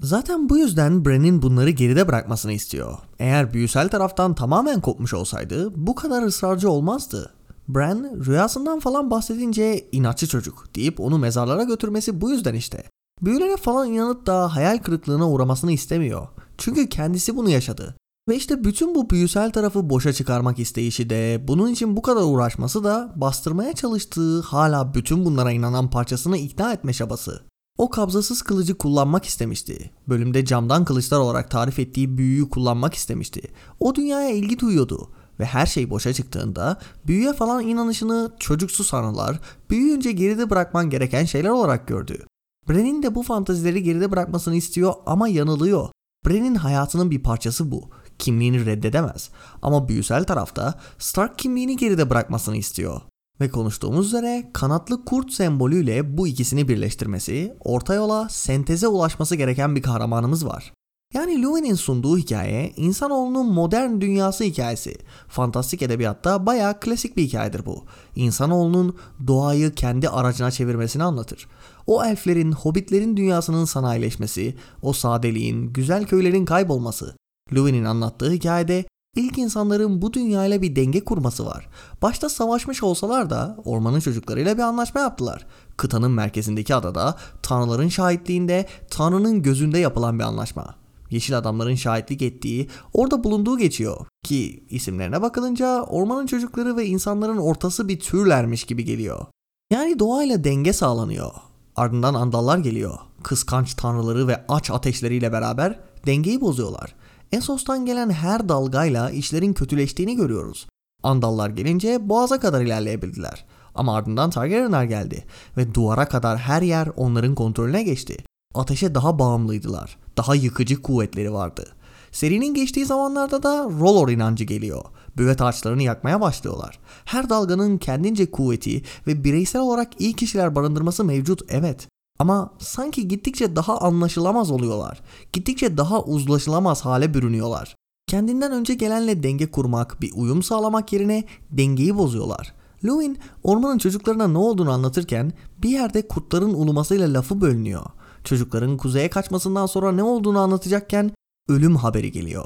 Zaten bu yüzden Bran'in bunları geride bırakmasını istiyor. Eğer büyüsel taraftan tamamen kopmuş olsaydı bu kadar ısrarcı olmazdı. Bran rüyasından falan bahsedince inatçı çocuk deyip onu mezarlara götürmesi bu yüzden işte. Büyülere falan inanıp da hayal kırıklığına uğramasını istemiyor. Çünkü kendisi bunu yaşadı. Ve işte bütün bu büyüsel tarafı boşa çıkarmak isteyişi de, bunun için bu kadar uğraşması da bastırmaya çalıştığı hala bütün bunlara inanan parçasını ikna etme çabası. O kabzasız kılıcı kullanmak istemişti. Bölümde camdan kılıçlar olarak tarif ettiği büyüyü kullanmak istemişti. O dünyaya ilgi duyuyordu ve her şey boşa çıktığında büyüye falan inanışını çocuksu sanılar, büyüyünce geride bırakman gereken şeyler olarak gördü. Bren'in de bu fantazileri geride bırakmasını istiyor ama yanılıyor. Bren'in hayatının bir parçası bu. Kimliğini reddedemez. Ama büyüsel tarafta Stark kimliğini geride bırakmasını istiyor. Ve konuştuğumuz üzere kanatlı kurt sembolüyle bu ikisini birleştirmesi, orta yola senteze ulaşması gereken bir kahramanımız var. Yani Lewin'in sunduğu hikaye insanoğlunun modern dünyası hikayesi. Fantastik edebiyatta bayağı klasik bir hikayedir bu. İnsanoğlunun doğayı kendi aracına çevirmesini anlatır. O elflerin, hobbitlerin dünyasının sanayileşmesi, o sadeliğin, güzel köylerin kaybolması. Lewin'in anlattığı hikayede ilk insanların bu dünyayla bir denge kurması var. Başta savaşmış olsalar da ormanın çocuklarıyla bir anlaşma yaptılar. Kıtanın merkezindeki adada tanrıların şahitliğinde tanrının gözünde yapılan bir anlaşma. Yeşil adamların şahitlik ettiği, orada bulunduğu geçiyor. Ki isimlerine bakılınca ormanın çocukları ve insanların ortası bir türlermiş gibi geliyor. Yani doğayla denge sağlanıyor. Ardından andallar geliyor. Kıskanç tanrıları ve aç ateşleriyle beraber dengeyi bozuyorlar. Esos'tan gelen her dalgayla işlerin kötüleştiğini görüyoruz. Andallar gelince boğaza kadar ilerleyebildiler. Ama ardından Targaryenler geldi ve duvara kadar her yer onların kontrolüne geçti. Ateşe daha bağımlıydılar. Daha yıkıcı kuvvetleri vardı. Serinin geçtiği zamanlarda da Rolor inancı geliyor. Büvet ağaçlarını yakmaya başlıyorlar. Her dalganın kendince kuvveti ve bireysel olarak iyi kişiler barındırması mevcut evet. Ama sanki gittikçe daha anlaşılamaz oluyorlar. Gittikçe daha uzlaşılamaz hale bürünüyorlar. Kendinden önce gelenle denge kurmak, bir uyum sağlamak yerine dengeyi bozuyorlar. Lewin ormanın çocuklarına ne olduğunu anlatırken bir yerde kurtların ulumasıyla lafı bölünüyor. Çocukların kuzeye kaçmasından sonra ne olduğunu anlatacakken ölüm haberi geliyor.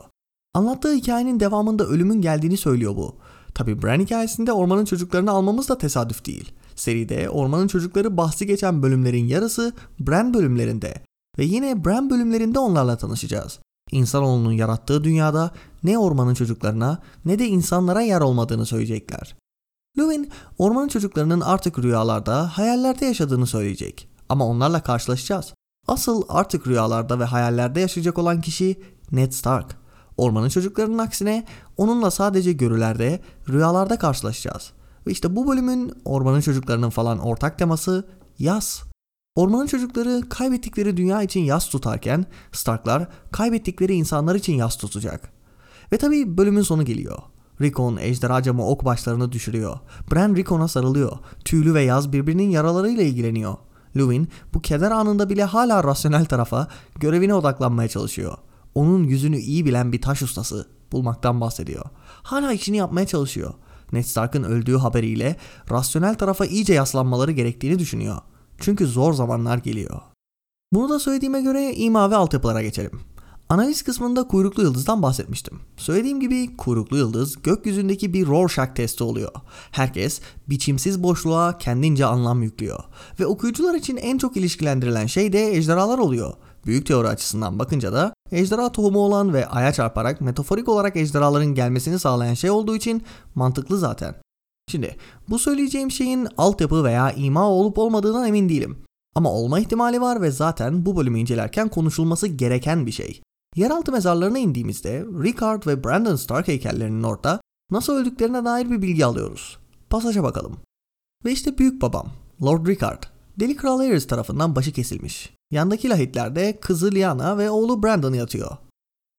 Anlattığı hikayenin devamında ölümün geldiğini söylüyor bu. Tabi Bran hikayesinde ormanın çocuklarını almamız da tesadüf değil. Seride ormanın çocukları bahsi geçen bölümlerin yarısı Bran bölümlerinde ve yine Bran bölümlerinde onlarla tanışacağız. İnsanoğlunun yarattığı dünyada ne ormanın çocuklarına ne de insanlara yer olmadığını söyleyecekler. Lewin ormanın çocuklarının artık rüyalarda, hayallerde yaşadığını söyleyecek. Ama onlarla karşılaşacağız. Asıl artık rüyalarda ve hayallerde yaşayacak olan kişi Ned Stark. Ormanın çocuklarının aksine onunla sadece görülerde, rüyalarda karşılaşacağız. Ve işte bu bölümün ormanın çocuklarının falan ortak teması yaz. Ormanın çocukları kaybettikleri dünya için yas tutarken Starklar kaybettikleri insanlar için yas tutacak. Ve tabi bölümün sonu geliyor. Rickon ejderha camı ok başlarını düşürüyor. Bran Rickon'a sarılıyor. Tüylü ve Yaz birbirinin yaralarıyla ilgileniyor. Lewin bu keder anında bile hala rasyonel tarafa görevine odaklanmaya çalışıyor. Onun yüzünü iyi bilen bir taş ustası bulmaktan bahsediyor. Hala işini yapmaya çalışıyor. Ned Stark'ın öldüğü haberiyle rasyonel tarafa iyice yaslanmaları gerektiğini düşünüyor. Çünkü zor zamanlar geliyor. Bunu da söylediğime göre ima ve altyapılara geçelim. Analiz kısmında kuyruklu yıldızdan bahsetmiştim. Söylediğim gibi kuyruklu yıldız gökyüzündeki bir Rorschach testi oluyor. Herkes biçimsiz boşluğa kendince anlam yüklüyor. Ve okuyucular için en çok ilişkilendirilen şey de ejderhalar oluyor. Büyük teori açısından bakınca da ejderha tohumu olan ve aya çarparak metaforik olarak ejderhaların gelmesini sağlayan şey olduğu için mantıklı zaten. Şimdi bu söyleyeceğim şeyin altyapı veya ima olup olmadığından emin değilim. Ama olma ihtimali var ve zaten bu bölümü incelerken konuşulması gereken bir şey. Yeraltı mezarlarına indiğimizde Rickard ve Brandon Stark heykellerinin orada nasıl öldüklerine dair bir bilgi alıyoruz. Pasaja bakalım. Ve işte büyük babam, Lord Rickard, Deli Kral Aerys tarafından başı kesilmiş. Yandaki lahitlerde kızı Lyanna ve oğlu Brandon yatıyor.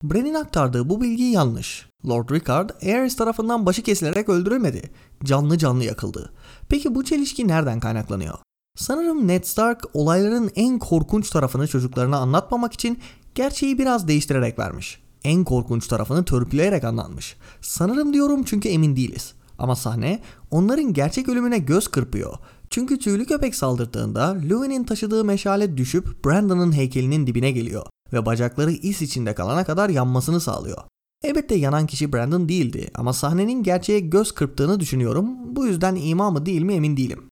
Bran'in aktardığı bu bilgi yanlış. Lord Rickard Aerys tarafından başı kesilerek öldürülmedi. Canlı canlı yakıldı. Peki bu çelişki nereden kaynaklanıyor? Sanırım Ned Stark olayların en korkunç tarafını çocuklarına anlatmamak için gerçeği biraz değiştirerek vermiş. En korkunç tarafını törpüleyerek anlatmış. Sanırım diyorum çünkü emin değiliz. Ama sahne onların gerçek ölümüne göz kırpıyor. Çünkü tüylü köpek saldırdığında Louis'nin taşıdığı meşale düşüp Brandon'ın heykelinin dibine geliyor ve bacakları is içinde kalana kadar yanmasını sağlıyor. Elbette yanan kişi Brandon değildi ama sahnenin gerçeğe göz kırptığını düşünüyorum. Bu yüzden ima mı değil mi emin değilim.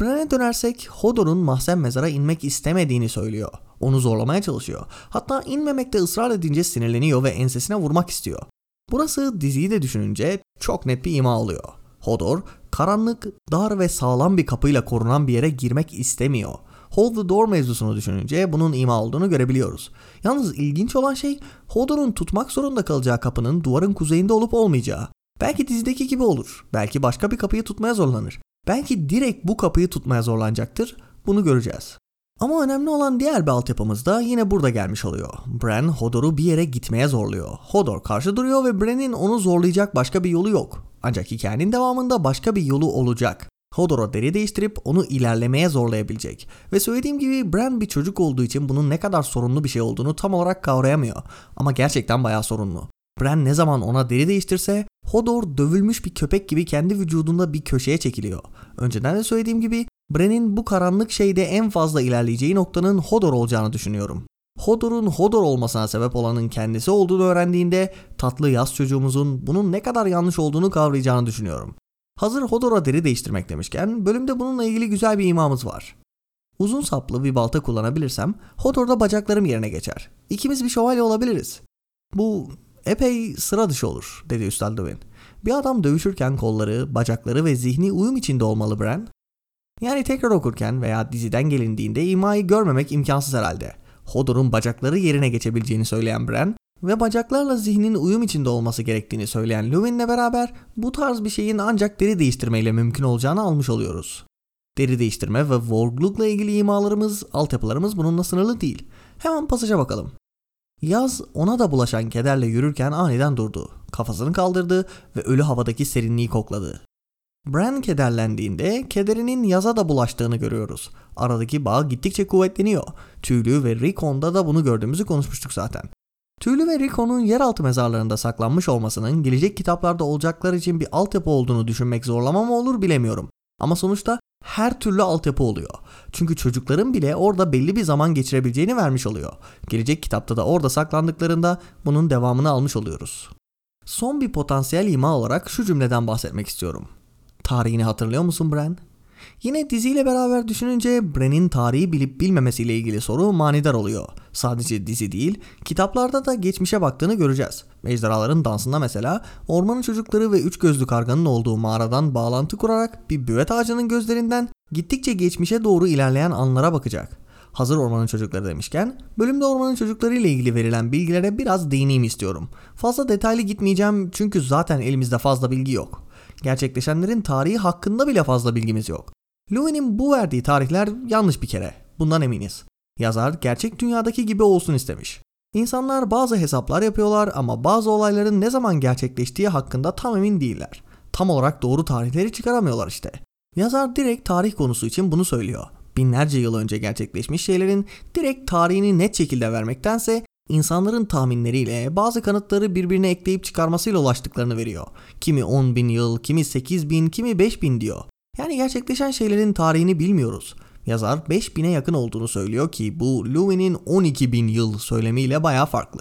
Bran'e dönersek Hodor'un mahzen mezara inmek istemediğini söylüyor. Onu zorlamaya çalışıyor. Hatta inmemekte ısrar edince sinirleniyor ve ensesine vurmak istiyor. Burası diziyi de düşününce çok net bir ima oluyor. Hodor, karanlık, dar ve sağlam bir kapıyla korunan bir yere girmek istemiyor. Hold the Door mevzusunu düşününce bunun ima olduğunu görebiliyoruz. Yalnız ilginç olan şey Hodor'un tutmak zorunda kalacağı kapının duvarın kuzeyinde olup olmayacağı. Belki dizideki gibi olur. Belki başka bir kapıyı tutmaya zorlanır. Belki direkt bu kapıyı tutmaya zorlanacaktır. Bunu göreceğiz. Ama önemli olan diğer bir altyapımız da yine burada gelmiş oluyor. Bran Hodor'u bir yere gitmeye zorluyor. Hodor karşı duruyor ve Bran'in onu zorlayacak başka bir yolu yok. Ancak hikayenin devamında başka bir yolu olacak. Hodor'a deri değiştirip onu ilerlemeye zorlayabilecek. Ve söylediğim gibi Bran bir çocuk olduğu için bunun ne kadar sorunlu bir şey olduğunu tam olarak kavrayamıyor. Ama gerçekten bayağı sorunlu. Bran ne zaman ona deri değiştirse Hodor dövülmüş bir köpek gibi kendi vücudunda bir köşeye çekiliyor. Önceden de söylediğim gibi Bran'in bu karanlık şeyde en fazla ilerleyeceği noktanın Hodor olacağını düşünüyorum. Hodor'un Hodor olmasına sebep olanın kendisi olduğunu öğrendiğinde tatlı yaz çocuğumuzun bunun ne kadar yanlış olduğunu kavrayacağını düşünüyorum. Hazır Hodor'a deri değiştirmek demişken bölümde bununla ilgili güzel bir imamız var. Uzun saplı bir balta kullanabilirsem Hodor'da bacaklarım yerine geçer. İkimiz bir şövalye olabiliriz. Bu epey sıra dışı olur dedi Üstad Dwayne. Bir adam dövüşürken kolları, bacakları ve zihni uyum içinde olmalı Bran. Yani tekrar okurken veya diziden gelindiğinde imayı görmemek imkansız herhalde. Hodor'un bacakları yerine geçebileceğini söyleyen Bran ve bacaklarla zihnin uyum içinde olması gerektiğini söyleyen Lewin'le beraber bu tarz bir şeyin ancak deri değiştirmeyle mümkün olacağını almış oluyoruz. Deri değiştirme ve vorglukla ilgili imalarımız, altyapılarımız bununla sınırlı değil. Hemen pasaja bakalım. Yaz ona da bulaşan kederle yürürken aniden durdu. Kafasını kaldırdı ve ölü havadaki serinliği kokladı. Bran kederlendiğinde kederinin yaza da bulaştığını görüyoruz. Aradaki bağ gittikçe kuvvetleniyor. Tüylü ve Rickon'da da bunu gördüğümüzü konuşmuştuk zaten. Tüylü ve Rickon'un yeraltı mezarlarında saklanmış olmasının gelecek kitaplarda olacaklar için bir altyapı olduğunu düşünmek zorlama mı olur bilemiyorum. Ama sonuçta her türlü altyapı oluyor. Çünkü çocukların bile orada belli bir zaman geçirebileceğini vermiş oluyor. Gelecek kitapta da orada saklandıklarında bunun devamını almış oluyoruz. Son bir potansiyel ima olarak şu cümleden bahsetmek istiyorum. Tarihini hatırlıyor musun Bran? Yine diziyle beraber düşününce Bran'in tarihi bilip bilmemesiyle ilgili soru manidar oluyor. Sadece dizi değil, kitaplarda da geçmişe baktığını göreceğiz. Ejderhaların dansında mesela ormanın çocukları ve üç gözlü karganın olduğu mağaradan bağlantı kurarak bir büvet ağacının gözlerinden gittikçe geçmişe doğru ilerleyen anlara bakacak. Hazır ormanın çocukları demişken bölümde ormanın çocukları ile ilgili verilen bilgilere biraz değineyim istiyorum. Fazla detaylı gitmeyeceğim çünkü zaten elimizde fazla bilgi yok. Gerçekleşenlerin tarihi hakkında bile fazla bilgimiz yok. Lewin'in bu verdiği tarihler yanlış bir kere. Bundan eminiz. Yazar gerçek dünyadaki gibi olsun istemiş. İnsanlar bazı hesaplar yapıyorlar ama bazı olayların ne zaman gerçekleştiği hakkında tam emin değiller. Tam olarak doğru tarihleri çıkaramıyorlar işte. Yazar direkt tarih konusu için bunu söylüyor. Binlerce yıl önce gerçekleşmiş şeylerin direkt tarihini net şekilde vermektense insanların tahminleriyle bazı kanıtları birbirine ekleyip çıkarmasıyla ulaştıklarını veriyor. Kimi 10 bin yıl, kimi 8 bin, kimi 5 bin diyor. Yani gerçekleşen şeylerin tarihini bilmiyoruz. Yazar 5000'e yakın olduğunu söylüyor ki bu Lewin'in 12 bin yıl söylemiyle baya farklı.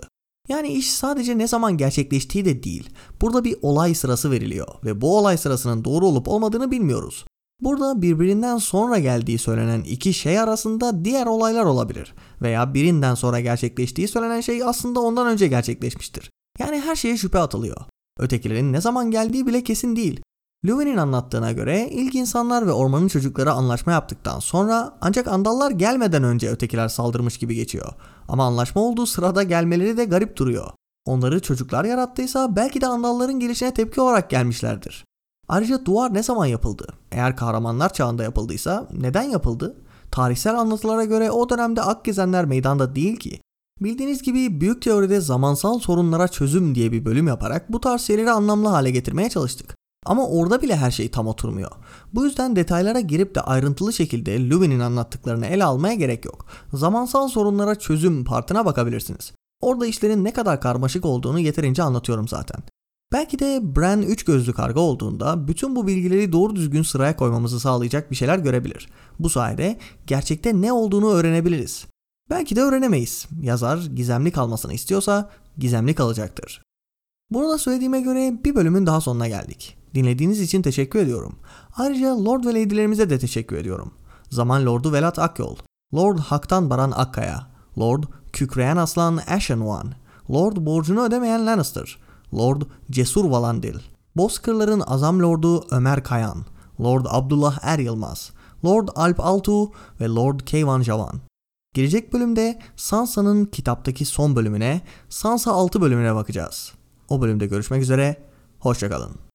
Yani iş sadece ne zaman gerçekleştiği de değil. Burada bir olay sırası veriliyor ve bu olay sırasının doğru olup olmadığını bilmiyoruz. Burada birbirinden sonra geldiği söylenen iki şey arasında diğer olaylar olabilir veya birinden sonra gerçekleştiği söylenen şey aslında ondan önce gerçekleşmiştir. Yani her şeye şüphe atılıyor. Ötekilerin ne zaman geldiği bile kesin değil. Lewin'in anlattığına göre ilk insanlar ve ormanın çocukları anlaşma yaptıktan sonra ancak andallar gelmeden önce ötekiler saldırmış gibi geçiyor. Ama anlaşma olduğu sırada gelmeleri de garip duruyor. Onları çocuklar yarattıysa belki de andalların gelişine tepki olarak gelmişlerdir. Ayrıca duvar ne zaman yapıldı? Eğer kahramanlar çağında yapıldıysa neden yapıldı? Tarihsel anlatılara göre o dönemde ak gezenler meydanda değil ki. Bildiğiniz gibi büyük teoride zamansal sorunlara çözüm diye bir bölüm yaparak bu tarz şeyleri anlamlı hale getirmeye çalıştık. Ama orada bile her şey tam oturmuyor. Bu yüzden detaylara girip de ayrıntılı şekilde Lewin'in anlattıklarını ele almaya gerek yok. Zamansal sorunlara çözüm partına bakabilirsiniz. Orada işlerin ne kadar karmaşık olduğunu yeterince anlatıyorum zaten. Belki de Bran 3 gözlü karga olduğunda bütün bu bilgileri doğru düzgün sıraya koymamızı sağlayacak bir şeyler görebilir. Bu sayede gerçekte ne olduğunu öğrenebiliriz. Belki de öğrenemeyiz. Yazar gizemli kalmasını istiyorsa gizemli kalacaktır. Bunu da söylediğime göre bir bölümün daha sonuna geldik. Dinlediğiniz için teşekkür ediyorum. Ayrıca Lord ve Lady'lerimize de teşekkür ediyorum. Zaman Lordu Velat Akyol, Lord Haktan Baran Akkaya, Lord Kükreyen Aslan Ashen One, Lord Borcunu Ödemeyen Lannister, Lord Cesur Valandil, Bozkırların Azam Lordu Ömer Kayan, Lord Abdullah Er Yılmaz, Lord Alp Altu ve Lord Keyvan Javan. Gelecek bölümde Sansa'nın kitaptaki son bölümüne, Sansa 6 bölümüne bakacağız. O bölümde görüşmek üzere, hoşçakalın.